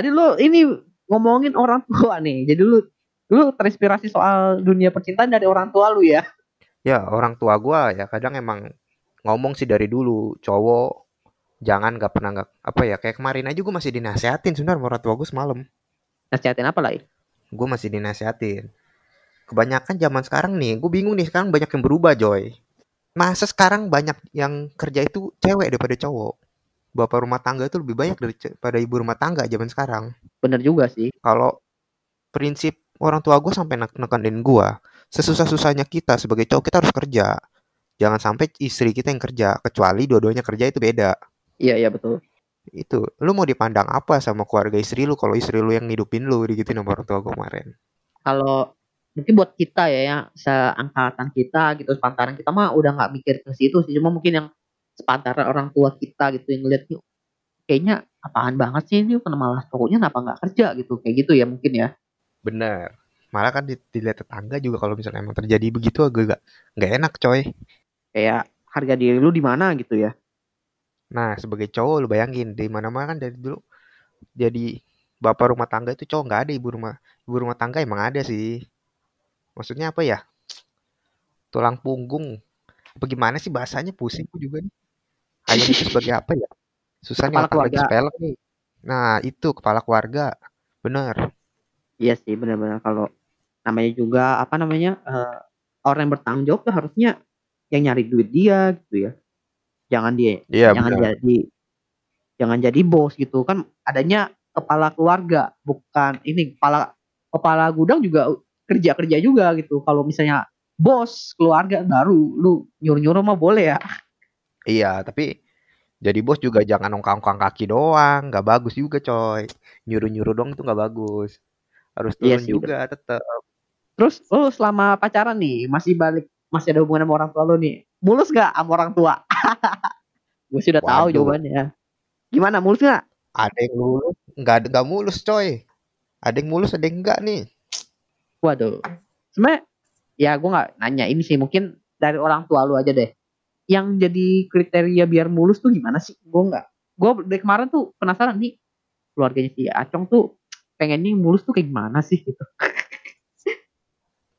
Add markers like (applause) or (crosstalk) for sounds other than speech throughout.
Tadi lu ini ngomongin orang tua nih. Jadi lu lu terinspirasi soal dunia percintaan dari orang tua lu ya? Ya, orang tua gua ya kadang emang ngomong sih dari dulu, cowok jangan gak pernah gak, apa ya kayak kemarin aja gue masih dinasehatin sebenarnya orang tua gue semalam. Nasihatin apa lagi? Gue masih dinasehatin. Kebanyakan zaman sekarang nih, gue bingung nih sekarang banyak yang berubah, Joy. Masa sekarang banyak yang kerja itu cewek daripada cowok? Bapak rumah tangga itu lebih banyak daripada ibu rumah tangga zaman sekarang. Bener juga sih. Kalau prinsip orang tua gue sampai nekenin gue, sesusah-susahnya kita sebagai cowok kita harus kerja. Jangan sampai istri kita yang kerja, kecuali dua-duanya kerja itu beda. Iya, iya betul. Itu, lu mau dipandang apa sama keluarga istri lu kalau istri lu yang ngidupin lu gitu sama orang tua gue kemarin? Kalau mungkin buat kita ya yang seangkatan kita gitu sepantaran kita mah udah nggak mikir ke situ sih cuma mungkin yang sepantaran orang tua kita gitu yang ngeliat nih kayaknya apaan banget sih ini kenapa malah pokoknya kenapa nggak kerja gitu kayak gitu ya mungkin ya. Bener. Malah kan dilihat tetangga juga kalau misalnya emang terjadi begitu agak nggak enak coy. Kayak harga diri lu di mana gitu ya. Nah sebagai cowok lu bayangin di mana mana kan dari dulu jadi bapak rumah tangga itu cowok nggak ada ibu rumah ibu rumah tangga emang ada sih. Maksudnya apa ya? Tulang punggung. Bagaimana sih bahasanya? Pusing juga nih hanya itu sebagai apa ya? Susah nih otak lagi nih. Nah itu kepala keluarga. Benar iya sih benar-benar kalau namanya juga apa namanya uh, orang yang bertanggung jawab tuh harusnya yang nyari duit dia gitu ya. Jangan dia iya, jangan benar. jadi jangan jadi bos gitu. Kan adanya kepala keluarga bukan ini kepala kepala gudang juga kerja kerja juga gitu. Kalau misalnya bos keluarga baru lu nyuruh nyuruh mah boleh ya iya tapi jadi bos juga jangan ongkang-ongkang kaki doang nggak bagus juga coy. Nyuruh nyuruh dong itu nggak bagus. Harus iya turun iya juga tetap terus lu selama pacaran nih masih balik masih ada hubungan sama orang tua lu nih mulus gak sama orang tua? (laughs) Gue sudah Waduh. tahu jawabannya. Gimana mulus gak ada yang mulus nggak nggak mulus coy. Ada yang mulus ada yang enggak nih. Waduh. Sebenarnya ya gue nggak nanya ini sih mungkin dari orang tua lu aja deh. Yang jadi kriteria biar mulus tuh gimana sih? Gue nggak. Gue dari kemarin tuh penasaran nih keluarganya si Acong tuh pengennya mulus tuh kayak gimana sih gitu.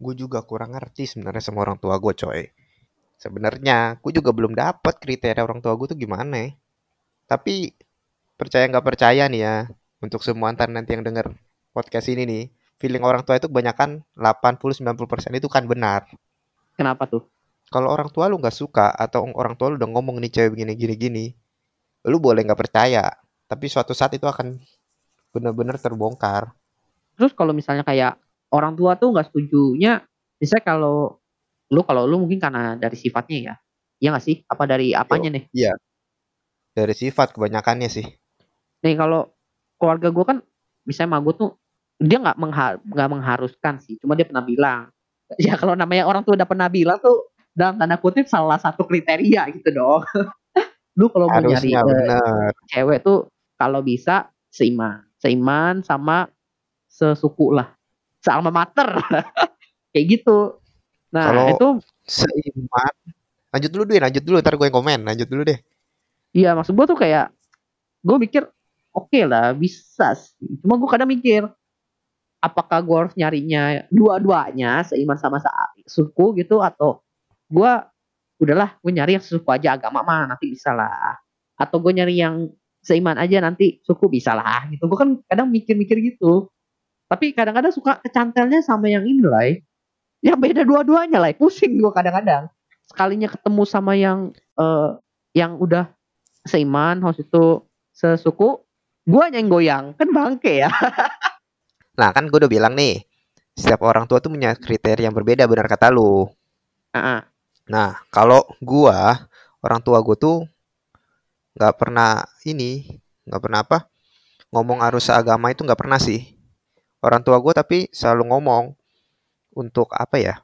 gue juga kurang ngerti sebenarnya sama orang tua gue coy. Sebenarnya gue juga belum dapat kriteria orang tua gue tuh gimana. Tapi percaya nggak percaya nih ya untuk semua antar nanti yang denger podcast ini nih feeling orang tua itu kebanyakan 80-90% itu kan benar. Kenapa tuh? Kalau orang tua lu nggak suka atau orang tua lu udah ngomong nih cewek begini gini gini, lu boleh nggak percaya, tapi suatu saat itu akan benar-benar terbongkar. Terus kalau misalnya kayak orang tua tuh nggak setujunya, misalnya kalau lu kalau lu mungkin karena dari sifatnya ya, iya nggak sih? Apa dari apanya nih? Iya, dari sifat kebanyakannya sih. Nih kalau keluarga gue kan, misalnya mah gue tuh dia nggak mengha mengharuskan sih cuma dia pernah bilang (laughs) ya kalau namanya orang tuh udah pernah bilang tuh dalam tanda kutip salah satu kriteria gitu dong. (laughs) Lu kalau mau nyari uh, cewek tuh kalau bisa seiman. Seiman sama sesuku lah. Sealma mater. (laughs) Kayak gitu. Nah kalo itu seiman lanjut dulu deh lanjut dulu ntar gue yang komen lanjut dulu deh. Iya maksud gue tuh kayak gue mikir oke okay lah bisa sih. Cuma gue kadang mikir apakah gue harus nyarinya dua-duanya seiman sama suku gitu atau gue udahlah gue nyari yang suku aja agama mah nanti bisa lah. Atau gue nyari yang seiman aja nanti suku bisa lah gitu. Gue kan kadang mikir-mikir gitu. Tapi kadang-kadang suka kecantelnya sama yang ini lah yang beda dua-duanya lah pusing gue kadang-kadang. Sekalinya ketemu sama yang uh, yang udah seiman harus itu sesuku gue yang goyang. Kan bangke ya. (laughs) Nah kan gue udah bilang nih, setiap orang tua tuh punya kriteria yang berbeda benar kata lu. Uh-uh. Nah kalau gue, orang tua gue tuh nggak pernah ini, nggak pernah apa, ngomong arus agama itu nggak pernah sih. Orang tua gue tapi selalu ngomong untuk apa ya?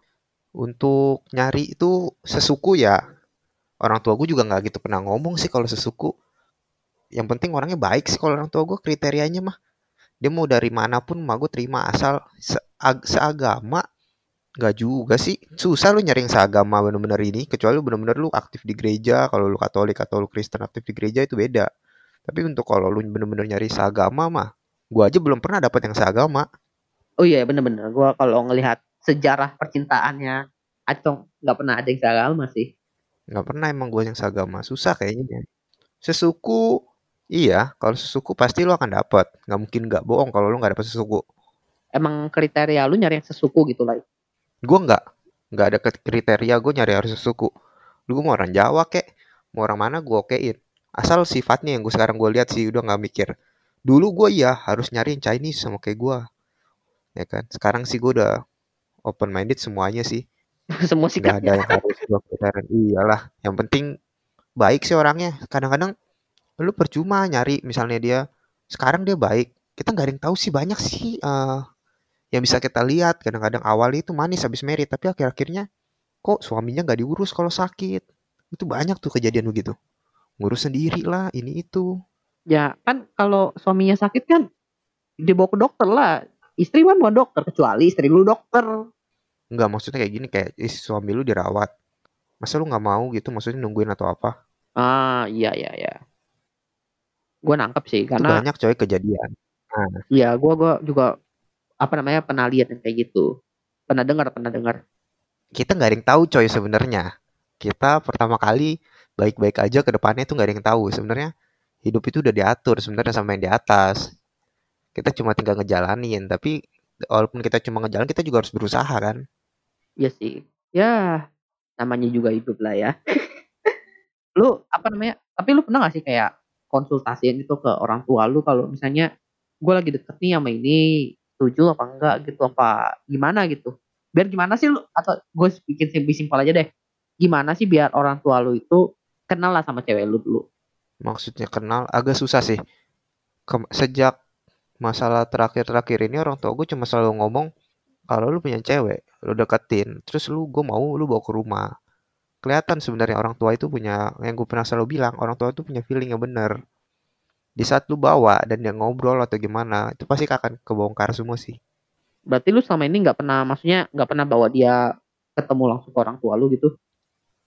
Untuk nyari itu sesuku ya. Orang tua gue juga nggak gitu pernah ngomong sih kalau sesuku. Yang penting orangnya baik sih kalau orang tua gue kriterianya mah dia mau dari mana pun mah gue terima asal seag seagama Gak juga sih susah lu nyari yang seagama bener-bener ini kecuali lu bener-bener lu aktif di gereja kalau lu katolik atau lu kristen aktif di gereja itu beda Tapi untuk kalau lu bener-bener nyari seagama mah, gua aja belum pernah dapat yang seagama. Oh iya bener-bener. Gue kalau ngelihat sejarah percintaannya Acong nggak pernah ada yang seagama sih. Nggak pernah emang gua yang seagama. Susah kayaknya. Sesuku, iya. Kalau sesuku pasti lu akan dapat. Nggak mungkin nggak bohong kalau lu nggak dapat sesuku. Emang kriteria lu nyari yang sesuku gitu lah. Gue nggak, nggak ada kriteria gue nyari harus sesuku. Lu mau orang Jawa kek, mau orang mana gue okein. Asal sifatnya yang gue sekarang gue lihat sih udah nggak mikir. Dulu gue ya harus nyari yang Chinese sama kayak gue. Ya kan. Sekarang sih gue udah open minded semuanya sih. (laughs) Semua sikapnya. ada yang harus gue kriteria. Iyalah. Yang penting baik sih orangnya. Kadang-kadang lu percuma nyari misalnya dia sekarang dia baik. Kita nggak ada yang tahu sih banyak sih eh, yang bisa kita lihat. Kadang-kadang awal itu manis habis merit tapi akhir-akhirnya kok suaminya nggak diurus kalau sakit. Itu banyak tuh kejadian begitu. Ngurus sendiri lah, ini itu. Ya kan kalau suaminya sakit kan dibawa ke dokter lah. Istri kan bukan dokter kecuali istri lu dokter. Nggak maksudnya kayak gini, kayak suami lu dirawat. Masa lu nggak mau gitu, maksudnya nungguin atau apa? Ah iya iya iya. Gue nangkep sih Itu karena banyak coy kejadian. Nah, ya gue gua juga apa namanya pernah lihat yang kayak gitu. Pernah dengar pernah dengar. kita nggak ada yang tahu coy sebenarnya. Kita pertama kali baik-baik aja ke depannya itu nggak ada yang tahu. Sebenarnya hidup itu udah diatur sebenarnya sama yang di atas. Kita cuma tinggal ngejalanin, tapi walaupun kita cuma ngejalan, kita juga harus berusaha kan. Iya sih. Ya namanya juga hidup lah ya. (laughs) lu apa namanya? Tapi lu pernah gak sih kayak konsultasiin itu ke orang tua lu kalau misalnya gue lagi deket nih sama ini setuju apa enggak gitu apa gimana gitu biar gimana sih lu atau gue bikin simpel simpel aja deh gimana sih biar orang tua lu itu kenal lah sama cewek lu dulu Maksudnya kenal agak susah sih. Kem- sejak masalah terakhir-terakhir ini orang tua gue cuma selalu ngomong kalau lu punya cewek, lu deketin, terus lu gue mau lu bawa ke rumah. Kelihatan sebenarnya orang tua itu punya yang gue pernah selalu bilang, orang tua itu punya feeling yang bener. Di saat lu bawa dan dia ngobrol atau gimana, itu pasti akan kebongkar semua sih. berarti lu selama ini nggak pernah maksudnya nggak pernah bawa dia ketemu langsung ke orang tua lu gitu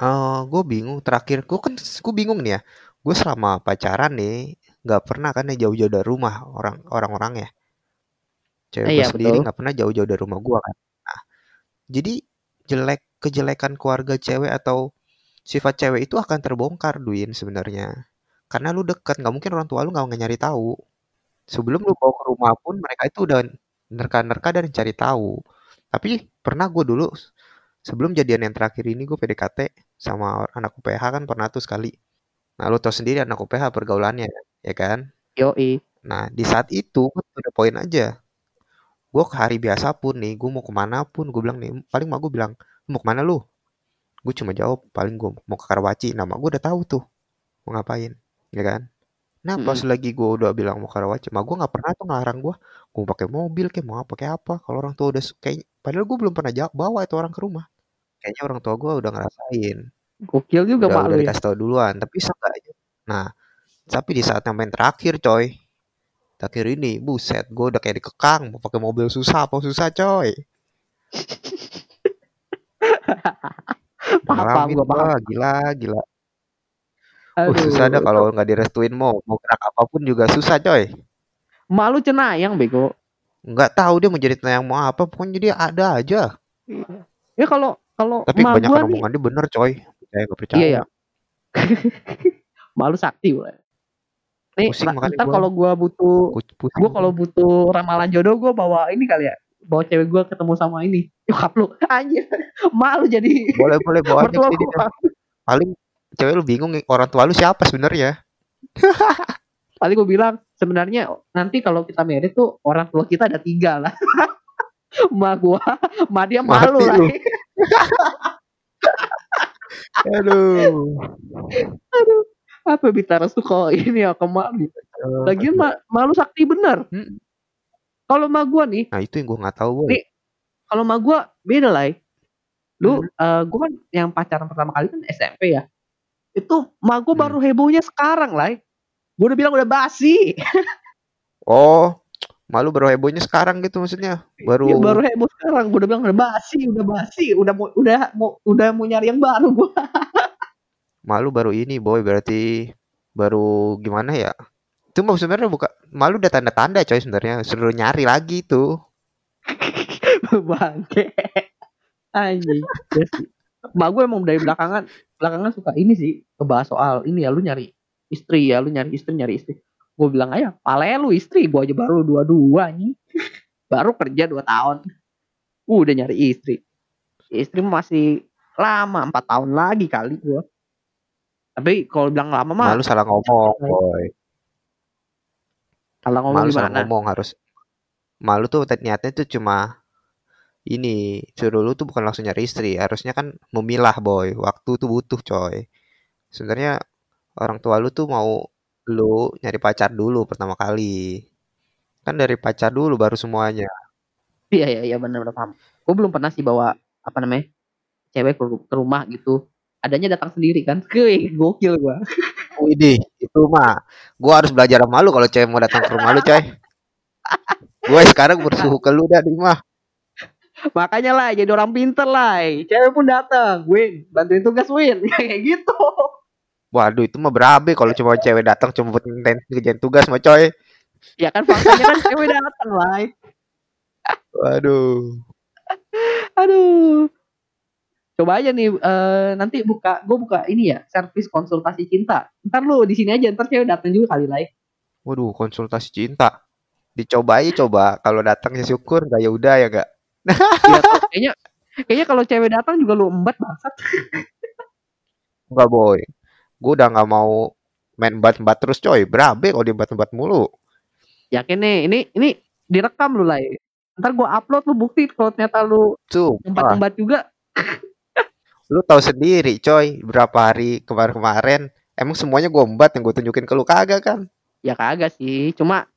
Eh, gue bingung terakhir, gue kan gue bingung nih ya. Gue selama pacaran nih nggak pernah kan ya jauh-jauh dari rumah orang orang-orang ya. Cewek Eh, gue iya sendiri nggak pernah jauh-jauh dari rumah gue kan. Nah, jadi jelek kejelekan keluarga cewek atau sifat cewek itu akan terbongkar Duin sebenarnya. Karena lu deket, nggak mungkin orang tua lu nggak nyari tahu. Sebelum lu bawa ke rumah pun mereka itu udah nerka-nerka dan cari tahu. Tapi pernah gue dulu sebelum jadian yang terakhir ini gue PDKT sama anak UPH kan pernah tuh sekali. Nah lu tau sendiri anak UPH pergaulannya ya kan. yoi Nah di saat itu gue udah poin aja. Gue ke hari biasa pun nih, gue mau ke mana pun gue bilang nih, paling mak gue bilang, "Lu mau ke mana lu? Gue cuma jawab, paling gue mau ke Karawaci. Nama gue udah tahu tuh mau ngapain, ya kan? Nah pas Mm-mm. lagi gue udah bilang mau ke Karawaci, mak gue nggak pernah tuh ngelarang gue, gue pakai mobil kayak mau apa kayak apa. Kalau orang tua udah su- kayak, padahal gue belum pernah jawab bawa itu orang ke rumah. Kayaknya orang tua gue udah ngerasain, gokil juga udah mak udah lu ya dikasih tahu duluan. Tapi seenggaknya, nah tapi di saat yang main terakhir coy, terakhir ini, buset, gue udah kayak dikekang, mau pakai mobil susah apa susah coy. (laughs) paham paham Ngalamin gue paham gua, gila, gila. Uh, susah dah aduh kalau nggak direstuin mau mau gerak apa pun juga susah coy. malu cenayang bego Nggak tahu dia mau jadi yang mau apa, pokoknya dia ada aja. ya kalau kalau Tapi kebanyakan nih omongan dia bener coy. Saya nggak iya (laughs) percaya. ya malu sakti gue nih Pusing ntar kalau gua butuh gua. kalau butuh ramalan jodoh gua bawa ini kali ya bawa cewek gua ketemu sama ini nyokap lu anjir (laughs) malu jadi Boleh boleh bawa (laughs) aja sini. Paling cewek lu bingung orang tua lu siapa sebenarnya? (laughs) paling gua bilang sebenarnya nanti kalau kita married tuh orang tua kita ada tiga lah (laughs) ma gua ma dia malu lah. (laughs) Aduh. aduh apa bicara suka ini ya kemarin lagian ma malu sakti bener Hmm. kalau ma gua nih Nah itu yang gua nggak tahu boy. nih kalau ma gua beda lah lu Hmm. eh gua kan yang pacaran pertama kali kan SMP ya itu ma gua Hmm. baru hebohnya sekarang lah gua udah bilang udah basi. (laughs) Oh, malu baru hebohnya sekarang gitu maksudnya. Baru Dia baru heboh sekarang. Gua udah bilang udah basi udah basi. Udah mau udah mau udah mau nyari yang baru gua. (laughs) Malu baru ini boy. Berarti baru gimana ya? Itu mah sebenarnya buka malu udah tanda-tanda coy sebenarnya. Suruh nyari lagi itu. (laughs) bangke. Anjing. Ya mak gue emang dari belakangan belakangan suka ini sih ngebahas soal ini ya lu nyari istri ya lu nyari istri nyari istri. Gue bilang aja pale lu istri gue aja baru dua dua nih baru kerja dua tahun. Uh, udah nyari istri. Istri masih lama empat tahun lagi kali gue tapi kalau bilang lama mah Malu salah ngomong, boy. kalau ngomong Malu salah ngomong harus. Malu tuh niatnya tuh cuma ini suruh lu tuh bukan langsung nyari istri, harusnya kan memilah, boy. Waktu tuh butuh, coy. Sebenarnya orang tua lu tuh mau lu nyari pacar dulu pertama kali. Kan dari pacar dulu baru semuanya. iya iya iya benar benar paham gue belum pernah sih bawa apa namanya cewek ke, rumah gitu adanya datang sendiri kan Wih, gokil gue Widih, (laughs) itu mah gua harus belajar sama lu kalau cewek mau datang ke rumah lu, coy. Gue sekarang bersuhu ke lu dah di mah. Makanya lah jadi orang pinter lah. Cewek pun datang, Win, bantuin tugas Win. (laughs) Kayak gitu. Waduh, itu mah berabe kalau cuma cewek datang cuma buat kerjaan tugas mah, coy. Ya kan faktanya kan cewek datang lah. (laughs) Waduh. Aduh. Coba aja nih eh, nanti buka gue buka ini ya, servis konsultasi cinta. Ntar lu di sini aja, ntar cewek datang juga kali lah. Waduh, konsultasi cinta. Dicoba aja coba. Kalau datang ya syukur, enggak ya udah ya enggak. (laughs) Ya, kalau- kayaknya kayaknya kalau cewek datang juga lu embat bangsat. Enggak, boy. Gue udah nggak mau main embat-embat terus, coy. Berabe kalau diembat-embat mulu. Yakin nih, ini ini direkam lu lah. Ntar gue upload lu bukti kalau ternyata lu Tuh, wah, embat-embat juga. lu tahu sendiri, coy. Berapa hari kemarin-kemarin emang semuanya gue embat yang gue tunjukin ke lu kagak kan? Ya kagak sih, cuma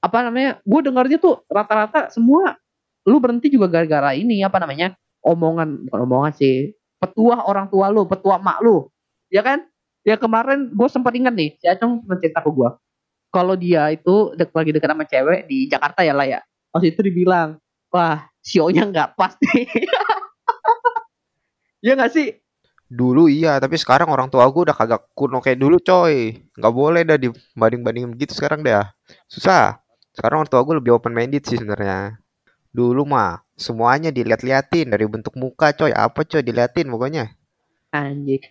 apa namanya? Gue dengarnya tuh rata-rata semua lu berhenti juga gara-gara ini apa namanya? Omongan, bukan omongan sih. Petuah orang tua lu, petua mak lu. Ya kan? Ya kemarin gue sempat ingat nih, si Acong pernah cerita ke gue. Kalau dia itu dek lagi dekat sama cewek di Jakarta ya lah ya. Pas itu dibilang, wah, sionya nggak pas nih. (laughs) ya nggak sih? Dulu iya, tapi sekarang orang tua gue udah kagak kuno kayak dulu, coy. Nggak boleh dah dibanding-bandingin begitu sekarang dah. Susah. Sekarang orang tua gue lebih open minded sih sebenarnya. Dulu mah semuanya dilihat-liatin dari bentuk muka, coy. Apa coy diliatin pokoknya. Anjing.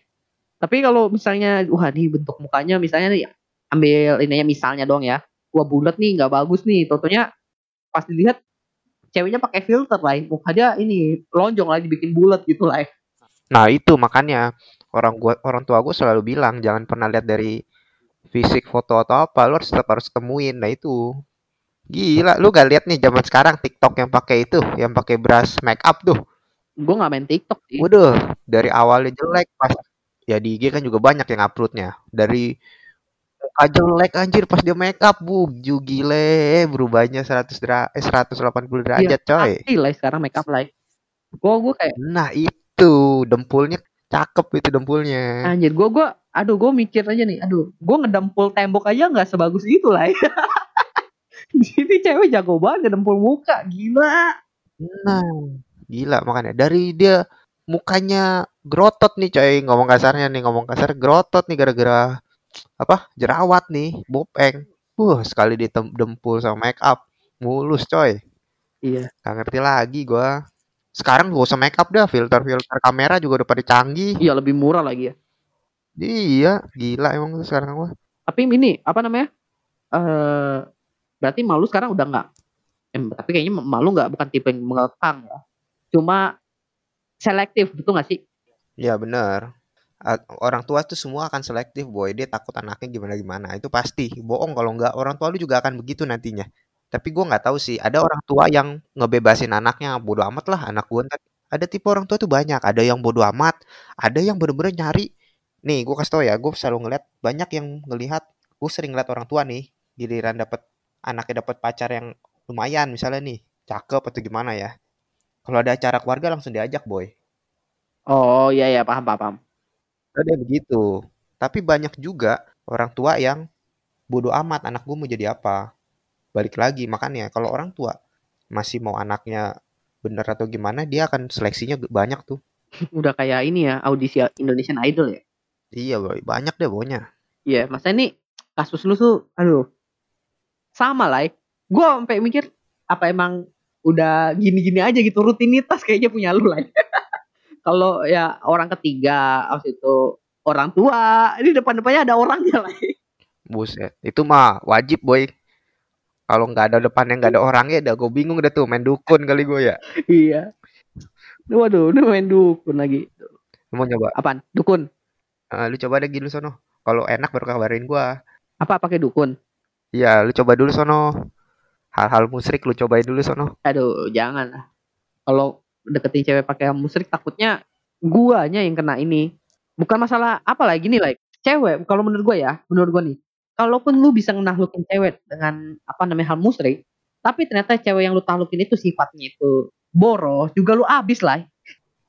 Tapi kalau misalnya, wah nih bentuk mukanya misalnya nih, ambil ininya misalnya dong ya, wah bulat nih nggak bagus nih, tentunya pas dilihat ceweknya pakai filter lah, muka dia ini lonjong lah dibikin bulat gitu lah. Nah, itu makanya orang gua orang tua gue selalu bilang jangan pernah lihat dari fisik foto atau apa, lu harus tetap harus temuin. Nah, itu. Gila, lu gak lihat nih zaman sekarang TikTok yang pakai itu, yang pakai brush make up tuh. Gue nggak main TikTok sih. Waduh, dari awalnya jelek pas ya di IG kan juga banyak yang uploadnya. Dari muka jelek anjir pas dia make up, bu, gile berubahnya 100 dera eh, 180 derajat, coy. Pasti lah sekarang make up lah. Gue gue kayak Nah, itu dempulnya cakep itu dempulnya. anjir gue gue aduh gue mikir aja nih aduh gue ngedempul tembok aja nggak sebagus itu lah (laughs) (laughs) jadi cewek jago banget ngedempul muka gila Nah, gila makanya dari dia mukanya grotot nih coy ngomong kasarnya nih ngomong kasar grotot nih gara-gara apa jerawat nih bopeng. Wah sekali dempul sama make up mulus coy. iya Gak ngerti lagi gua. Sekarang gak usah make up dah filter-filter kamera juga udah pada canggih. iya lebih murah lagi ya Iya gila emang sekarang mah. tapi ini apa namanya eh berarti malu sekarang udah nggak eh, tapi kayaknya malu nggak bukan tipe yang mengekang ya cuma selektif betul nggak sih Iya bener. A- Orang tua tuh semua akan selektif boy. Dia takut anaknya gimana-gimana. Itu pasti. Bohong kalau nggak. Orang tua lu juga akan begitu nantinya. Tapi gua nggak tahu sih. Ada orang tua yang ngebebasin anaknya. Bodoh amat lah anak gua ntar. Ada tipe orang tua tuh banyak. Ada yang bodoh amat. Ada yang bener-bener nyari. Nih gue kasih tau ya. Gue selalu ngeliat. Banyak yang ngelihat. Gue sering ngeliat orang tua nih. Giliran dapet anaknya dapet pacar yang lumayan misalnya nih. Cakep atau gimana ya. Kalau ada acara keluarga langsung diajak boy. oh iya iya paham paham, paham. Ada begitu. Tapi banyak juga orang tua yang bodoh amat anak gue mau jadi apa. Balik lagi makanya kalau orang tua masih mau anaknya bener atau gimana dia akan seleksinya banyak tuh. (laughs) udah kayak ini ya audisi Indonesian Idol ya Iya boy, banyak deh pokoknya. iya masa ini kasus lu tuh aduh sama lah gue sampai mikir apa emang udah gini-gini aja gitu rutinitas kayaknya punya lu lah (laughs) kalau ya orang ketiga habis itu orang tua ini depan-depannya ada orangnya lah Buset, itu mah wajib boy. Kalau nggak ada depannya nggak ada orangnya, udah gue bingung udah tuh main dukun kali gue ya. iya waduh ini main dukun lagi Lu mau nyoba? apaan dukun Eh, lu coba deh dulu sono. Kalau enak baru kabarin gua. apa pakai dukun Iya, lu coba dulu sono. Hal-hal musrik lu cobain dulu sono. aduh jangan lah kalau deketin cewek pakai musrik takutnya guanya yang kena ini bukan masalah apa lagi nih like cewek kalau menurut gua ya menurut gua nih kalaupun lu bisa ngenahlukin cewek dengan apa namanya hal musrik tapi ternyata cewek yang lu tahlukin itu sifatnya itu boros juga lu abis lah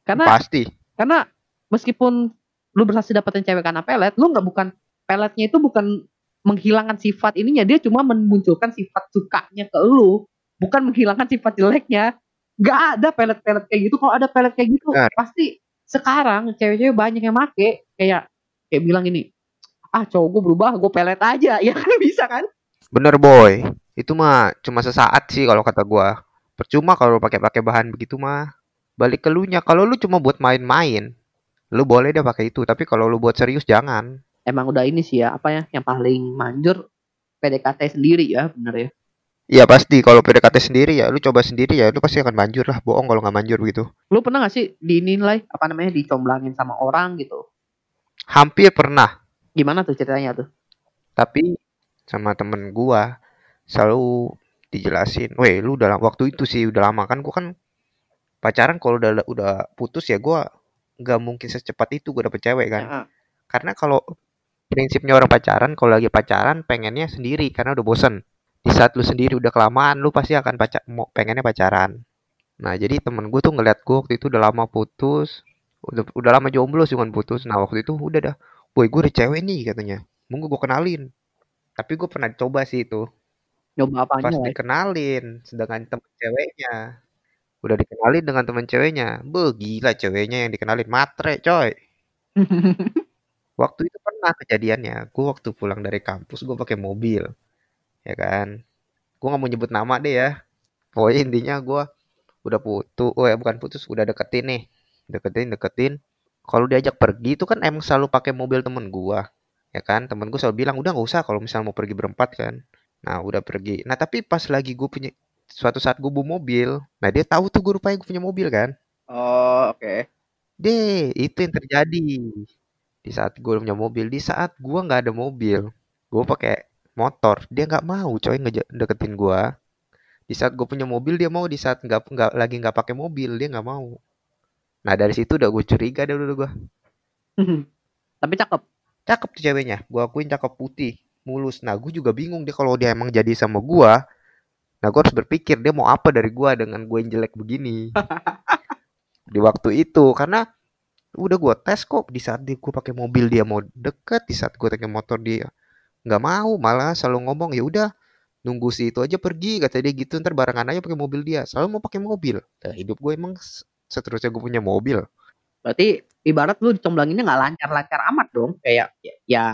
karena Pasti. karena meskipun lu berhasil dapetin cewek karena pelet lu nggak bukan peletnya itu bukan menghilangkan sifat ininya dia cuma memunculkan sifat sukanya ke lu bukan menghilangkan sifat jeleknya nggak ada pelet-pelet kayak gitu kalau ada pelet kayak gitu Benar. pasti sekarang cewek-cewek banyak yang make kayak kayak bilang ini ah cowok gue berubah gue pelet aja (laughs) ya kan bisa kan Bener boy. Itu mah cuma sesaat sih kalau kata gua. Percuma kalau pakai-pakai bahan begitu mah. Balik ke lu nya. Kalau lu cuma buat main-main, lu boleh deh pakai itu. Tapi kalau lu buat serius jangan. Emang udah ini sih ya apa ya yang paling manjur PDKT sendiri ya bener ya. Iya pasti. Kalau PDKT sendiri ya lu coba sendiri ya lu pasti akan manjur lah. Bohong kalau nggak manjur begitu. Lu pernah gak sih dinilai apa namanya dicomblangin sama orang gitu? Hampir pernah. Gimana tuh ceritanya tuh? Tapi sama temen gua selalu dijelasin weh lu dalam waktu itu sih udah lama kan gua kan pacaran kalau udah udah putus ya gua nggak mungkin secepat itu gua dapet cewek kan. Ya, karena kalau prinsipnya orang pacaran kalau lagi pacaran pengennya sendiri karena udah bosen. Di saat lu sendiri udah kelamaan lu pasti akan pacar mau pengennya pacaran. Nah jadi temen gue tuh ngeliat gue waktu itu udah lama putus udah udah lama jomblo sih bukan putus. Nah waktu itu udah dah boy gue ada cewek nih katanya. Mau gue kenalin? Tapi gue pernah coba sih itu. Nyoba pas apanya lah dikenalin sedangkan temen ceweknya. Udah dikenalin dengan temen ceweknya. Be gila ceweknya yang dikenalin matre coy (laughs) waktu itu pernah kejadiannya gue waktu pulang dari kampus gue pakai mobil ya kan? Gue nggak mau nyebut nama deh ya. Pokoknya intinya gue udah putus oh ya bukan putus udah deketin nih. Deketin deketin. Kalau diajak pergi itu kan emang selalu pakai mobil temen gue ya kan? Temen gue selalu bilang udah nggak usah kalau misalnya mau pergi berempat kan? Nah udah pergi. Nah tapi pas lagi gue punya suatu saat gue bawa mobil nah dia tahu tuh gue rupanya gue punya mobil kan? Oh oke. Deh itu yang terjadi di saat gue punya mobil di saat gue nggak ada mobil gue pakai motor dia nggak mau coy ngeja- deketin gue di saat gue punya mobil dia mau di saat nggak nggak lagi nggak pakai mobil dia nggak mau. Nah dari situ udah gue curiga deh dulu gue tapi cakep. Cakep tuh ceweknya. Gue akuin cakep putih mulus. Nah gue juga bingung dia kalau dia emang jadi sama gue nah gue harus berpikir dia mau apa dari gue dengan gue yang jelek begini. (laughs) Di waktu itu karena udah gue tes kok di saat gue pakai mobil dia mau deket di saat gue pakai motor dia nggak mau malah selalu ngomong ya udah nunggu si itu aja pergi kata dia gitu. Ntar barengan aja pakai mobil dia selalu mau pakai mobil. Nah, hidup gue emang seterusnya gue punya mobil. Berarti ibarat lu dicomblanginnya nggak lancar-lancar amat dong kayak ya, ya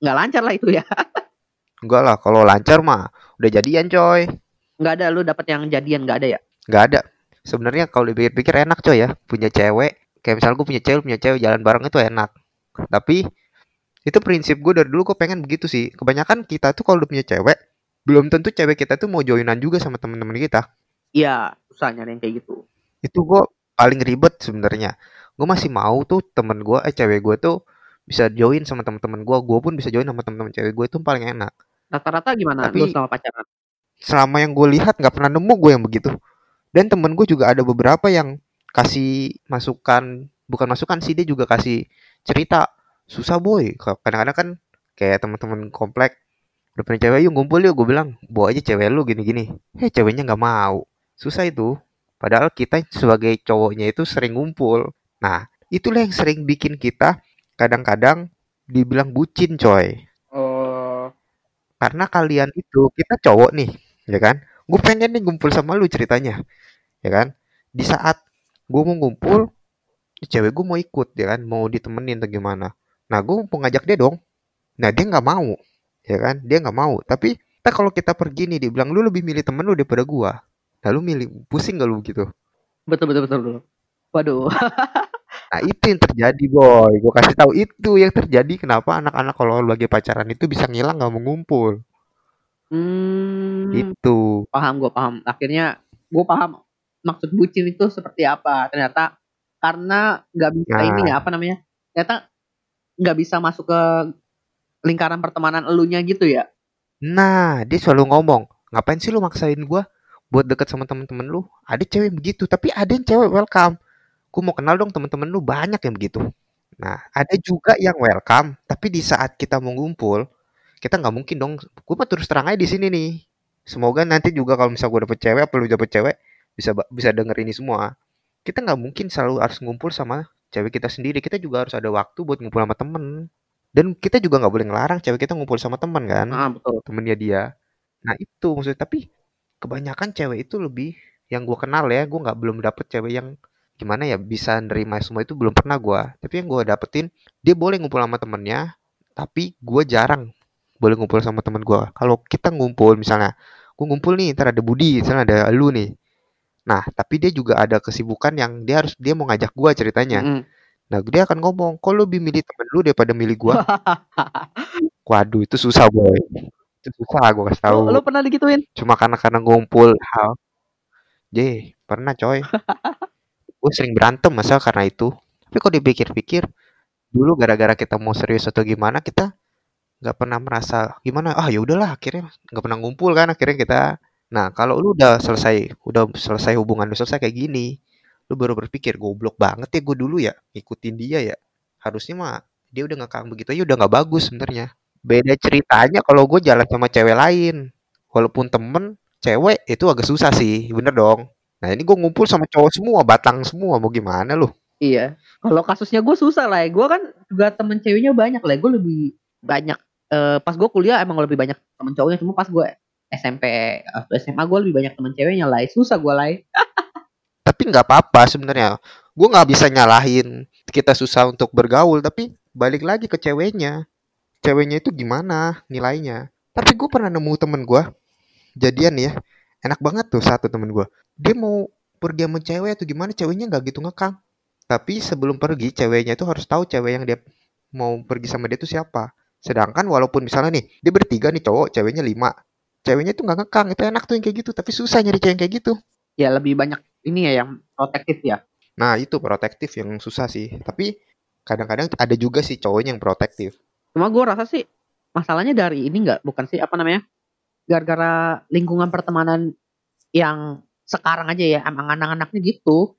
nggak lancar lah itu ya. (laughs) Enggak lah kalau lancar mah udah jadian coy. Nggak ada lu dapat yang jadian nggak ada ya? Nggak ada. Sebenarnya kalau dipikir-pikir enak coy ya punya cewek kayak misalnya gue punya cewek punya cewek jalan bareng itu enak. Tapi itu prinsip gue dari dulu gue pengen begitu sih. Kebanyakan kita tuh kalau udah punya cewek belum tentu cewek kita tuh mau joinan juga sama teman-teman kita. Iya susah nyari yang kayak gitu. Itu gue paling ribet sebenarnya. Gue masih mau tuh temen gue eh cewek gue tuh bisa join sama teman-teman gue gue pun bisa join sama teman-teman cewek gue itu paling enak. Rata-rata gimana Tapi- lu sama pacaran? selama yang gue lihat nggak pernah nemu gue yang begitu. Dan temen gue juga ada beberapa yang kasih masukan bukan masukan sih dia juga kasih cerita. Susah boy. Ka- kadang-kadang kan kayak teman-teman komplek udah punya cewek yuk ngumpul yuk gue bilang bawa aja cewek lu gini-gini. Heh ceweknya nggak mau. Susah itu. Padahal kita sebagai cowoknya itu sering ngumpul. Nah itulah yang sering bikin kita kadang-kadang dibilang bucin coy. Oh. Karena kalian itu kita cowok nih ya kan? Gue pengen nih ngumpul sama lu ceritanya ya kan? Di saat gue mau ngumpul cewek gue mau ikut ya kan? Mau ditemenin atau gimana? Nah gue mau ngajak dia dong. Nah dia nggak mau ya kan? Dia nggak mau. Tapi kita kalau kita pergi nih dia bilang lu lebih milih temen lu daripada gua. Nah lu milih pusing gak lu gitu betul betul betul betul. Waduh. (laughs) Nah itu yang terjadi boy. Gua kasih tahu itu yang terjadi. Kenapa anak-anak kalau lagi pacaran itu bisa ngilang nggak mau ngumpul? Hmm, itu. Paham gue paham. Akhirnya gue paham maksud bucin itu seperti apa ternyata karena nggak bisa Nah. ini ya apa namanya ternyata nggak bisa masuk ke lingkaran pertemanan elunya gitu ya Nah, dia selalu ngomong, ngapain sih lu maksain gua buat deket sama temen-temen lu? Ada cewek begitu, tapi ada yang cewek welcome. Gua mau kenal dong temen-temen lu banyak yang begitu. Nah, ada juga yang welcome, tapi di saat kita mau ngumpul, kita nggak mungkin dong. Gua mah terus terang aja di sini nih. Semoga nanti juga kalau misal gua dapet cewek, apa lu dapet cewek, bisa bisa denger ini semua. Kita nggak mungkin selalu harus ngumpul sama cewek kita sendiri. Kita juga harus ada waktu buat ngumpul sama temen. Dan kita juga nggak boleh ngelarang cewek kita ngumpul sama temen kan ah betul temennya dia. Nah itu maksudnya tapi kebanyakan cewek itu lebih yang gue kenal ya, gue nggak belum dapet cewek yang gimana ya bisa nerima semua itu belum pernah gua. Tapi yang gue dapetin dia boleh ngumpul sama temennya, tapi gue jarang boleh ngumpul sama temen gua. Kalau kita ngumpul misalnya, gue ngumpul nih, ntar ada Budi, misalnya ada lu nih. Nah, tapi dia juga ada kesibukan yang dia harus dia mau ngajak gua ceritanya. Mm-mm. Nah, dia akan ngomong, kok lu lebih milih temen lu daripada milih gua? (laughs) Waduh, itu susah boy. Itu susah gue kasih tahu. lu, lu pernah digituin Cuma karena karena ngumpul hal. J, pernah coy. (laughs) gue sering berantem masa karena itu. Tapi kok dipikir-pikir, dulu gara-gara kita mau serius atau gimana kita nggak pernah merasa gimana. Ah ya udahlah, akhirnya nggak pernah ngumpul kan akhirnya kita. Nah kalau lu udah selesai, udah selesai hubungan lu selesai kayak gini, lu baru berpikir goblok banget ya gue dulu ya ngikutin dia ya. Harusnya mah dia udah ngekang begitu aja udah nggak bagus sebenarnya. Beda ceritanya kalau gue jalan sama cewek lain. Walaupun temen, cewek itu agak susah sih, bener dong. Nah ini gue ngumpul sama cowok semua, batang semua, mau gimana lu? iya kalau kasusnya gue susah lah ya gue kan juga temen ceweknya banyak lah gue lebih banyak eh, pas gue kuliah emang lebih banyak temen cowoknya cuma pas gue SMP atau SMA gue lebih banyak temen ceweknya lah susah gue lah (laughs) Tapi nggak apa-apa sebenarnya. Gue nggak bisa nyalahin kita susah untuk bergaul, tapi balik lagi ke ceweknya. Ceweknya itu gimana nilainya? Tapi gue pernah nemu temen gue, jadian ya, enak banget tuh satu temen gue. Dia mau pergi sama cewek atau gimana, ceweknya nggak gitu ngekang. Tapi sebelum pergi, ceweknya itu harus tahu cewek yang dia mau pergi sama dia itu siapa. Sedangkan walaupun misalnya nih, dia bertiga nih cowok, ceweknya lima. Ceweknya tuh nggak ngekang, itu enak tuh yang kayak gitu. Tapi susah nyari cewek yang kayak gitu. ya lebih banyak ini ya yang protektif ya Nah itu protektif yang susah sih. Tapi kadang-kadang ada juga sih cowoknya yang protektif. cuma gue rasa sih masalahnya dari ini nggak bukan sih apa namanya gara-gara lingkungan pertemanan yang sekarang aja ya emang anak-anaknya gitu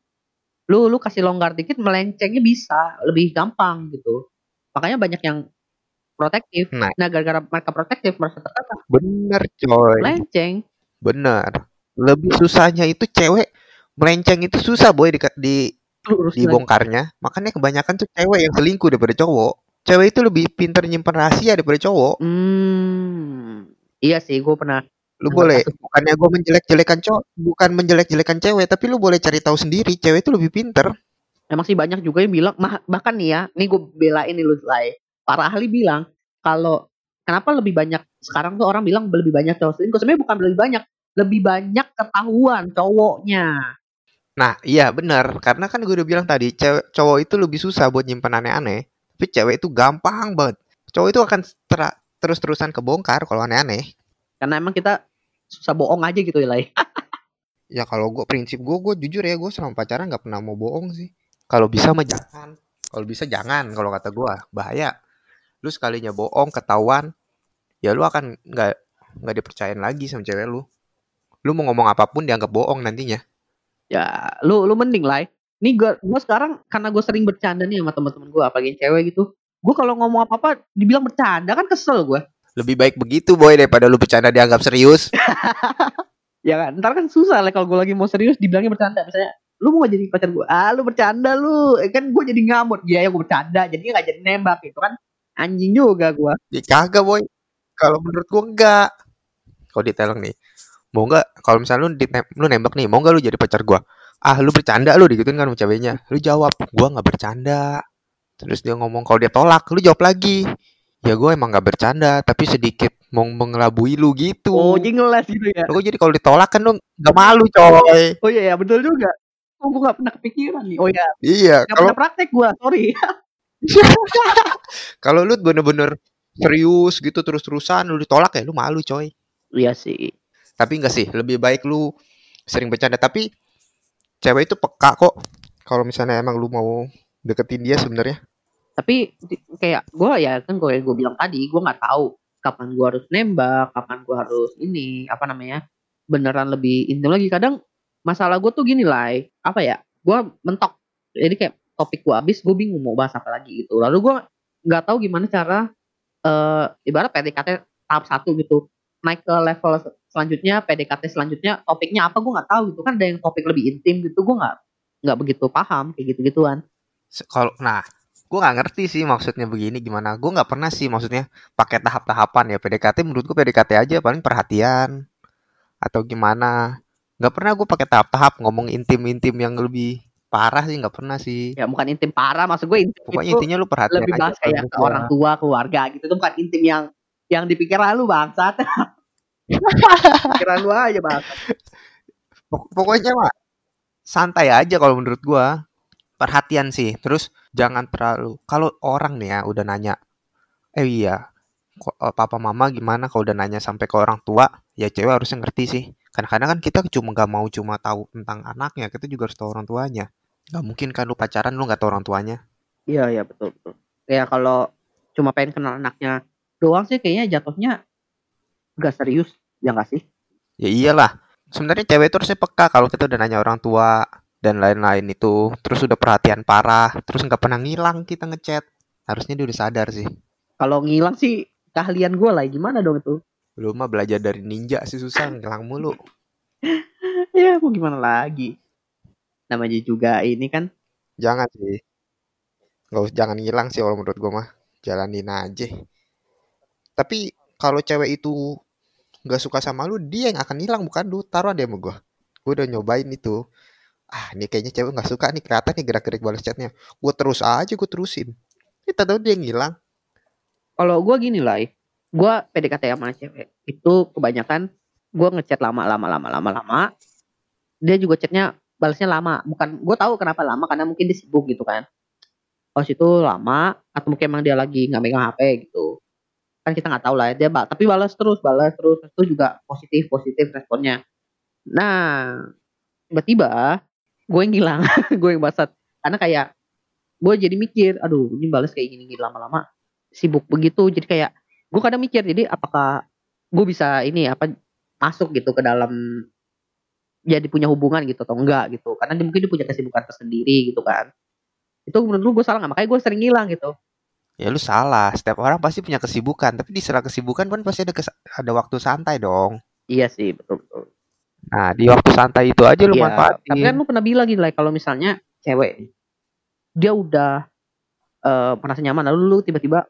lu lu kasih longgar dikit melencengnya bisa lebih gampang gitu makanya banyak yang protektif Nah. nah gara-gara mereka protektif merasa tertekan Bener coy, melenceng bener. Lebih susahnya itu cewek melenceng itu susah boy di, di lurus lagi. dibongkarnya. Makanya kebanyakan tuh cewek yang selingkuh daripada cowok. Cewek itu lebih pintar nyimpen rahasia daripada cowok. hmm iya sih gue pernah Lu boleh, bukannya gue menjelek-jelekan cowok, bukan menjelek-jelekan cewek, tapi lu boleh cari tahu sendiri, cewek itu lebih pinter. emang sih banyak juga yang bilang bahkan nih ya nih gue belain nih lu Lai. Para ahli bilang kalau kenapa lebih banyak sekarang tuh orang bilang lebih banyak cowok selingkuh sebenarnya bukan lebih banyak lebih banyak ketahuan cowoknya Nah, iya benar. Karena kan gue udah bilang tadi, cewek cowok itu lebih susah buat nyimpan aneh-aneh. Tapi cewek itu gampang banget. Cowok itu akan terus-terusan kebongkar kalau aneh-aneh. karena emang kita susah bohong aja gitu ya. (laughs) Ya kalau gue prinsip gue, gue jujur ya, gue selama pacaran nggak pernah mau bohong sih. Kalau bisa mah jangan. Kalau bisa jangan. Kalau kata gue bahaya. Lu sekalinya bohong ketahuan, ya lu akan nggak nggak dipercayain lagi sama cewek lu. Lu mau ngomong apa pun dianggap bohong nantinya. ya lu lu mending Lai. nih gue gue sekarang karena gue sering bercanda nih sama teman-teman gue apalagi cewek gitu gue kalau ngomong apa apa dibilang bercanda kan kesel gue Lebih baik begitu boy daripada lu bercanda dianggap serius. (laughs) ya kan ntar kan susah lah kalau gue lagi mau serius dibilangnya bercanda misalnya lu mau jadi pacar gue ah lu bercanda lu Eh, kan gue jadi ngamut dia ya gue bercanda jadi nggak jadi nembak itu kan anjing juga gue Ya kagak boy. Kalau menurut gua enggak. Kalau diteleng nih. Mau enggak kalau misalnya lu ditem- lu nembak nih, mau enggak lu jadi pacar gua? Ah, lu bercanda lu digituin kan sama ceweknya. Lu jawab, gua nggak bercanda. Terus dia ngomong kalau dia tolak, lu jawab lagi. Ya gua emang nggak bercanda, tapi sedikit mau mengelabui lu gitu. Oh, jadi ngeles gitu ya. Lu jadi kalau ditolak kan lu nggak malu, coy. Oh iya ya, betul juga. Oh, gue gak pernah kepikiran nih. Oh iya, Iya, gak kalau pernah praktek gue, sorry. (laughs) (laughs) kalau lu bener-bener serius gitu terus-terusan lu ditolak ya lu malu, coy. iya sih. Tapi enggak sih, lebih baik lu sering bercanda. Tapi cewek itu peka kok. Kalau misalnya emang lu mau deketin dia sebenarnya. Tapi kayak gue ya kan gue gue bilang tadi, gue nggak tahu kapan gue harus nembak, kapan gue harus ini apa namanya beneran lebih intim lagi. Kadang masalah gue tuh gini lah, apa ya? Gue mentok. Jadi kayak topik gue habis, gue bingung mau bahas apa lagi gitu. Lalu gue nggak tahu gimana cara eh ibarat PDKT tahap satu gitu naik ke level se- selanjutnya PDKT selanjutnya topiknya apa gue nggak tahu gitu kan ada yang topik lebih intim gitu gue nggak nggak begitu paham kayak gitu gituan Kalau nah, gua nggak ngerti sih maksudnya begini gimana. Gua nggak pernah sih maksudnya pakai tahap-tahapan ya PDKT. Menurut gua PDKT aja paling perhatian atau gimana. Nggak pernah gua pakai tahap-tahap ngomong intim-intim yang lebih parah sih nggak pernah sih. ya bukan intim parah maksud gue intim Pokoknya intinya lu perhatian lebih aja bahas kayak ke orang tua keluarga gitu tuh bukan intim yang yang dipikiran lu bangsat (laughs) pikiran lu aja bang Pok- Pokoknya mah santai aja kalau menurut gua. Perhatian sih. Terus jangan terlalu kalau orang nih ya udah nanya, "Eh iya, eh, papa mama gimana kalau udah nanya sampai ke orang tua?" Ya cewek harusnya ngerti sih. Kadang-kadang kan kita cuma nggak mau cuma tahu tentang anaknya, kita juga harus tahu orang tuanya. Nggak mungkin kan lu pacaran lu nggak tahu orang tuanya. iya iya betul betul kayak kalau cuma pengen kenal anaknya doang sih kayaknya jatuhnya gak serius ya gak sih Ya iyalah. Sebenarnya cewek itu harusnya peka kalau kita udah nanya orang tua dan lain-lain itu. Terus udah perhatian parah, terus nggak pernah ngilang kita ngechat. Harusnya dia udah sadar sih. kalau ngilang sih keahlian gue lah gimana dong itu Lu mah belajar dari ninja sih susah ngilang mulu. (laughs) ya mau gimana lagi namanya juga ini kan Jangan sih. Nggak usah jangan ngilang sih kalau menurut gua mah. Jalanin aja. Tapi kalau cewek itu nggak suka sama lu, dia yang akan hilang bukan lu. Taruhan dia sama gua. Gua udah nyobain itu. Ah, ini kayaknya cewek nggak suka nih kelihatan nih gerak-gerik balas chatnya. Gua terus aja gua terusin. Kita tahu dia yang ngilang. kalau gue gini lah gue PDKT sama cewek itu kebanyakan gue ngechat lama lama lama lama lama dia juga chatnya balasnya lama. Bukan gue tahu kenapa lama karena mungkin dia sibuk gitu kan. Pas itu lama atau mungkin emang dia lagi nggak megang HP gitu. Kan kita nggak tahu lah ya. dia bal tapi balas terus balas terus. Itu juga positif positif responnya. Nah tiba-tiba gue yang ngilang (laughs) gue yang basat karena kayak gue jadi mikir aduh ini balas kayak gini gini lama-lama. Sibuk begitu jadi kayak gue kadang mikir jadi apakah gue bisa ini apa masuk gitu ke dalam jadi punya hubungan gitu atau enggak gitu karena dia mungkin dia punya kesibukan tersendiri gitu kan itu menurut lu gue salah nggak makanya gue sering ngilang gitu Ya lu salah. Setiap orang pasti punya kesibukan. Tapi di sela kesibukan kan pasti ada kes- ada waktu santai dong. iya sih betul betul Nah, di waktu santai itu aja lu Iya, manfaatin. tapi kan lu pernah bilang gitu lah kalau misalnya cewek dia udah eh, merasa nyaman lalu lu tiba-tiba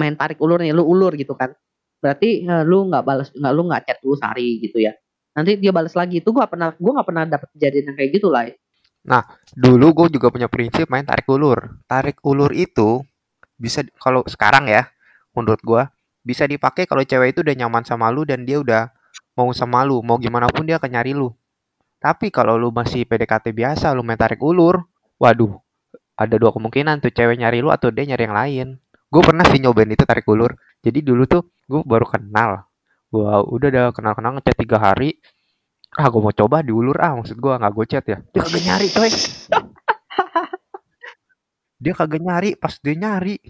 main tarik ulur nih lu ulur gitu kan berarti eh, lu nggak balas nggak lu nggak chat dulu sehari gitu ya nanti dia balas lagi itu gua pernah gua nggak pernah dapet kejadian yang kayak gitu lah Dulu gue juga punya prinsip main tarik ulur. Tarik ulur itu bisa kalau sekarang ya, menurut gua bisa dipakai kalau cewek itu udah nyaman sama lu dan dia udah mau sama lu, mau gimana pun dia akan nyari lu. Tapi kalau lu masih PDKT biasa, lu main tarik ulur, waduh, ada dua kemungkinan tuh cewek nyari lu atau dia nyari yang lain. Gue pernah sih nyobain itu tarik ulur. Jadi dulu tuh gue baru kenal. Gua udah udah kenal-kenal ngechat tiga hari. Ah, gue mau coba diulur ah, maksud gua nggak gue ya. Dia kagak nyari coy. (laughs) dia kagak nyari, pas dia nyari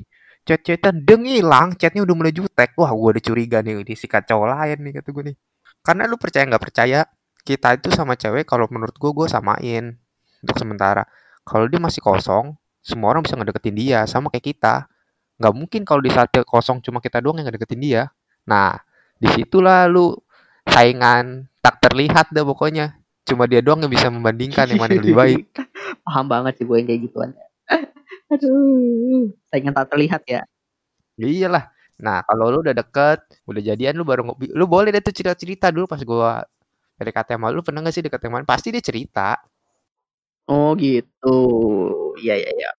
chat-chatan dia ngilang, chatnya udah mulai jutek. Wah, gue udah curiga nih, disikat cowok lain nih kata gue nih. Karena lu percaya nggak percaya, kita itu sama cewek kalau menurut gue gue samain untuk sementara. Kalau dia masih kosong, semua orang bisa ngedeketin dia sama kayak kita. Nggak mungkin kalau di saat kosong cuma kita doang yang ngedeketin dia. Nah, di situlah lu saingan tak terlihat dah pokoknya. Cuma dia doang yang bisa membandingkan yang mana yang lebih baik. (laughs) paham banget sih gue yang kayak gituan (laughs) aduh saingan tak terlihat ya Ya iyalah. Nah, kalau lu udah deket, udah jadian lu baru ngopi. Lu boleh deh tuh cerita-cerita dulu pas gua PDKT sama lu pernah gak sih deket yang mana? Pasti dia cerita. oh gitu iya iya iya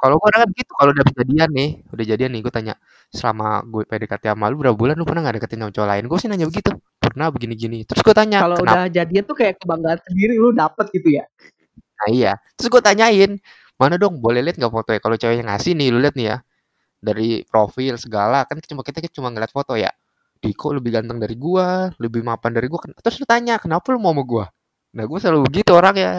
Kalau gue orangnya begitu, kalau udah jadian nih, udah jadian nih, gue tanya, selama gue PDKT sama lu berapa bulan lu pernah gak deketin sama cowok lain? Gue sih nanya begitu. Pernah begini-gini. Terus gue tanya, Kalau kenapa? udah jadian tuh kayak kebanggaan sendiri lu dapet gitu ya. Nah iya. Terus gue tanyain, mana dong boleh lihat nggak fotonya? Kalau cewek yang ngasih nih, lu lihat nih ya. Dari profil segala, kan cuma kita cuma ngeliat foto ya. Diko lebih ganteng dari gua, lebih mapan dari gua. Terus lu tanya, kenapa lu mau sama gua? Nah gue selalu begitu orang ya.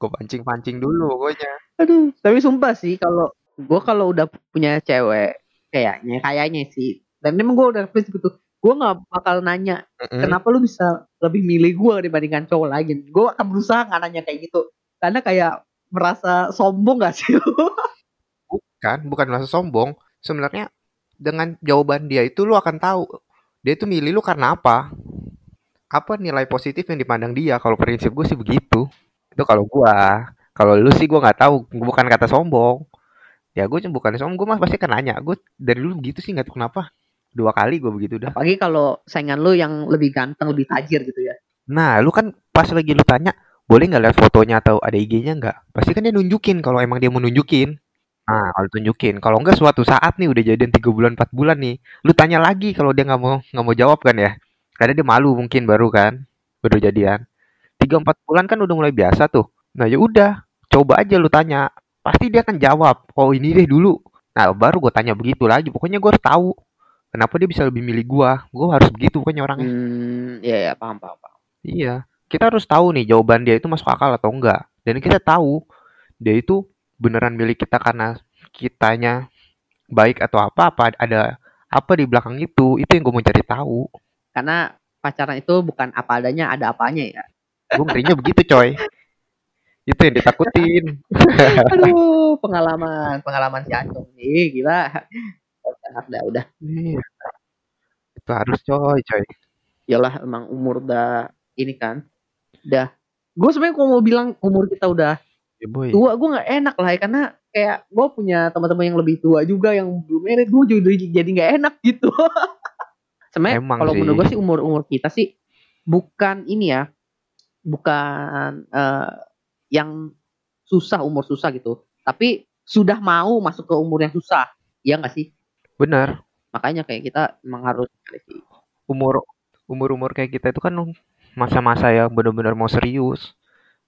Gue pancing-pancing dulu pokoknya. Aduh, tapi sumpah sih kalau gue kalau udah punya cewek kayaknya kayaknya sih dan memang gue udah prinsip itu gue nggak bakal nanya Mm-mm. kenapa lu bisa lebih milih gue dibandingkan cowok lain gue akan berusaha nggak nanya kayak gitu karena kayak merasa sombong gak sih lu Bukan, bukan merasa sombong. Sebenarnya dengan jawaban dia itu lu akan tahu dia itu milih lu karena apa. Apa nilai positif yang dipandang dia? Kalau prinsip gue sih begitu. Itu kalau gua. Kalau lu sih gua nggak tahu. Bukan kata sombong. Ya gue cuma bukan sombong. Gue mah pasti akan nanya. Gue dari dulu begitu sih nggak tahu kenapa. Dua kali gue begitu dah. apalagi kalau saingan lu yang lebih ganteng lebih tajir gitu ya Nah, lu kan pas lagi lu tanya, boleh nggak lihat fotonya atau ada IG-nya nggak? Pasti kan dia nunjukin kalau emang dia mau nunjukin. Nah, kalau tunjukin. Kalau enggak suatu saat nih udah jadian tiga bulan 4 bulan nih, lu tanya lagi kalau dia nggak mau nggak mau jawab kan ya? Karena dia malu mungkin baru kan, baru jadian. Tiga empat bulan kan udah mulai biasa tuh. Nah, ya udah, coba aja lu tanya. Pasti dia akan jawab. Oh, ini deh dulu. Nah, baru gue tanya begitu lagi. Pokoknya gue harus tahu kenapa dia bisa lebih milih gua. Gue harus begitu pokoknya orangnya. hmm ya ya paham paham paham Iya, kita harus tahu nih jawaban dia itu masuk akal atau enggak. Dan kita tahu dia itu beneran milik kita karena kitanya baik atau apa apa ada apa di belakang itu. Itu yang gue mau cari tahu. karena pacaran itu bukan apa adanya ada apanya ya Gue ngerinya begitu, coy. (laughs) Itu yang ditakutin. (laughs) aduh (laughs) pengalaman pengalaman si Acung nih gila udah udah udah Iya, itu harus coy, coy. Yalah emang umur udah ini kan. Udah. Gue sebenarnya kalau mau bilang umur kita udah Ya boy. tua, gue nggak enak lah ya karena kayak gue punya teman-teman yang lebih tua juga yang belum married, gue juga jadi nggak enak gitu. (laughs) sebenarnya kalau menurut gue sih umur umur kita sih bukan ini ya, bukan eh, yang susah umur susah gitu, tapi sudah mau masuk ke umur yang susah, ya nggak sih? Bener. Makanya kayak kita emang harus sih. Umur umur-umur kayak kita itu kan masa-masa yang bener-bener mau serius.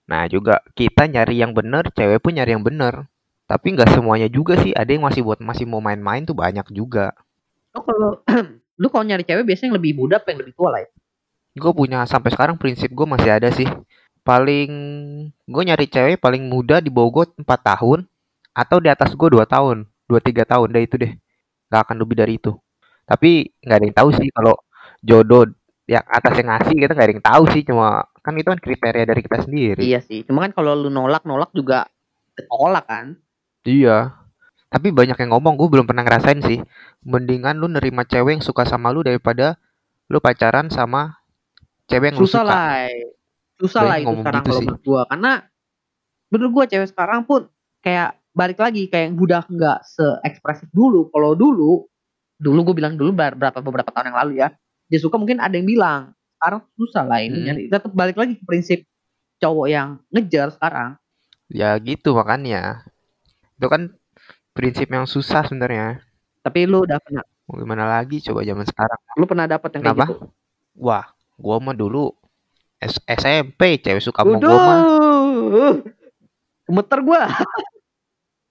Nah, juga kita nyari yang bener, cewek pun nyari yang bener. Tapi nggak semuanya juga sih. Ada yang masih buat masih mau main-main tuh banyak juga. Lo kalau (clears throat) lu kalau nyari cewek biasanya yang lebih muda apa yang lebih tua lah ya? Gue punya sampai sekarang prinsip gue masih ada sih. Paling gue nyari cewek paling muda di bawah gue 4 tahun atau di atas gue 2 tahun, 2 3 tahun deh itu deh. Gak akan lebih dari itu. Tapi nggak ada yang tahu sih kalau jodoh yang atas yang ngasih kita nggak ada yang tahu sih cuma kan itu kan kriteria dari kita sendiri. Iya sih. Cuma kan kalau lu nolak nolak juga ketolak kan. Iya. Tapi banyak yang ngomong, gue belum pernah ngerasain sih. Mendingan lu nerima cewek yang suka sama lu daripada lu pacaran sama cewek yang lu Susah suka. lah. Susah lah itu sekarang gitu kalau menurut gua karena menurut gua cewek sekarang pun kayak balik lagi kayak yang udah nggak se-ekspresif dulu. Kalau dulu dulu gue bilang dulu ber- berapa beberapa tahun yang lalu ya dia suka mungkin ada yang bilang sekarang susah lah ini Hmm. tetap balik lagi ke prinsip cowok yang ngejar sekarang Ya gitu makanya. Itu kan prinsip yang susah sebenarnya. tapi lu udah pernah Mau gimana lagi coba zaman sekarang. lu pernah dapet yang kayak Kenapa? gitu Wah, gua mah dulu S- SMP cewek suka sama gua mah. Gemeter gua.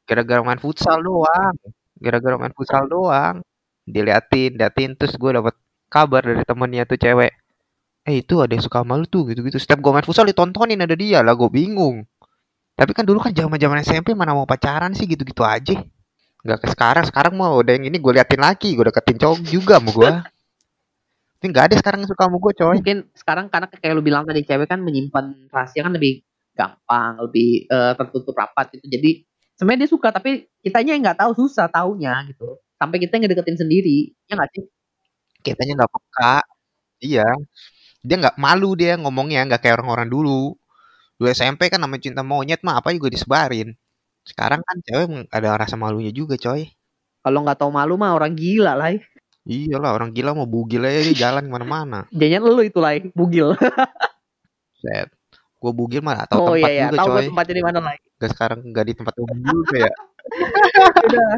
gara-gara main futsal doang. Gara-gara main futsal doang. Diliatin, liatin terus gua dapat kabar dari temennya tuh cewek. Eh itu ada yang suka sama lu tuh gitu-gitu. Setiap gua main futsal ditontonin ada dia lah, gua bingung. Tapi kan dulu kan zaman-zaman SMP mana mau pacaran sih gitu-gitu aja. Nggak ke sekarang, sekarang mau udah yang ini gue liatin lagi, gue deketin cowok juga sama gua. Tapi nggak ada sekarang yang suka sama gue coy. Mungkin sekarang karena kayak lu bilang tadi cewek kan menyimpan rahasia kan lebih gampang, lebih eh, tertutup rapat gitu. Jadi sebenarnya dia suka tapi kitanya yang nggak tahu susah taunya gitu. Sampai kita yang ngedeketin sendiri, ya nggak sih? Kitanya nggak peka. Iya. Dia nggak malu dia ngomongnya nggak kayak orang-orang dulu. Dulu SMP kan namanya cinta monyet mah apa juga disebarin. Sekarang kan cewek ada rasa malunya juga coy. Kalau nggak tahu malu mah orang gila lah. Iyalah orang gila mau bugil aja dia jalan ke mana-mana. (laughs) Jangan lu itu lah, bugil. Set. Gua bugil mah tahu Oh tempat iya ya, juga tahu gue coy. tempatnya di mana lah. Gak sekarang gak di tempat umum juga ya. (laughs) Udah,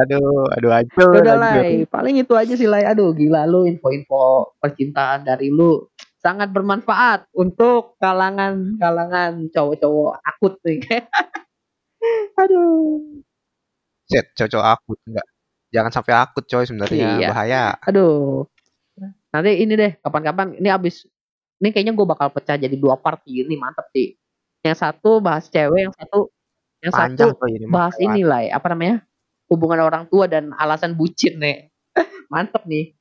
Aduh, aduh hancur, udah lah. Paling itu aja sih lah. Aduh gila lu info-info percintaan dari lu sangat bermanfaat untuk kalangan-kalangan cowok-cowok akut nih. (laughs) Aduh. Set, cocok akut enggak. Jangan sampai akut coy sebenarnya Iya. bahaya. Aduh. Nanti ini deh, kapan-kapan ini abis ini kayaknya gue bakal pecah jadi dua part ini mantep sih. Yang satu bahas cewek, yang satu yang Panjang satu ini bahas ini lah, ya, apa namanya? Hubungan orang tua dan alasan bucin nih. (laughs) mantep nih.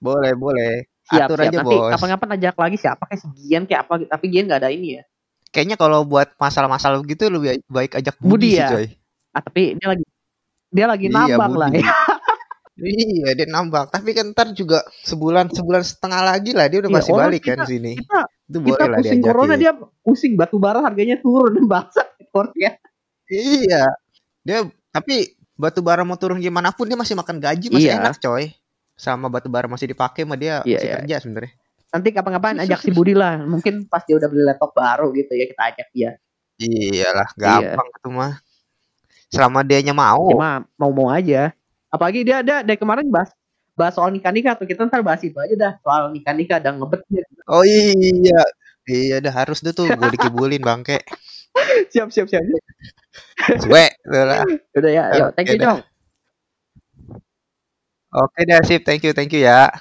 Boleh, boleh. Siap, Atur siap. aja, Nanti Bos. kapan-kapan ajak lagi siapa kayak si Gian kayak apa tapi Gian gak ada ini ya. Kayaknya kalau buat masalah-masalah gitu lebih baik ajak Budi Budi, sih ya? coy. Ah, tapi dia lagi dia lagi Iya, nambang lah. Budi. Iya, dia nambang. Tapi kan ntar juga sebulan sebulan setengah lagi lah dia udah Iya, pasti orang balik kan kita- sini. Kita Itu kita boleh lah pusing diajakin. corona dia pusing batu bara harganya turun (laughs) bangsat ya. Iya. Dia tapi batu bara mau turun gimana pun dia masih makan gaji masih Iya. enak coy. Sama batu bara masih dipakai mah dia Iya, masih iya. kerja sebenarnya. Nanti kapan-kapan ajak si Budi lah. Mungkin pas dia udah beli laptop baru gitu ya kita ajak dia. Iyalah, Iya. gampang itu mah. Selama dianya mau. Cuma mau-mau aja. Apalagi dia ada dari kemarin bahas bahas soal nikah nikah tuh kita ntar bahas itu aja dah soal nikah nikah dan ngebet dia. Oh iya. Iya dah harus deh tuh gue dikibulin bangke. (laughs) siap siap siap Suwe. (laughs) udah udah ya yuk thank you Oke. Jong Oke dah sip, thank you, thank you ya.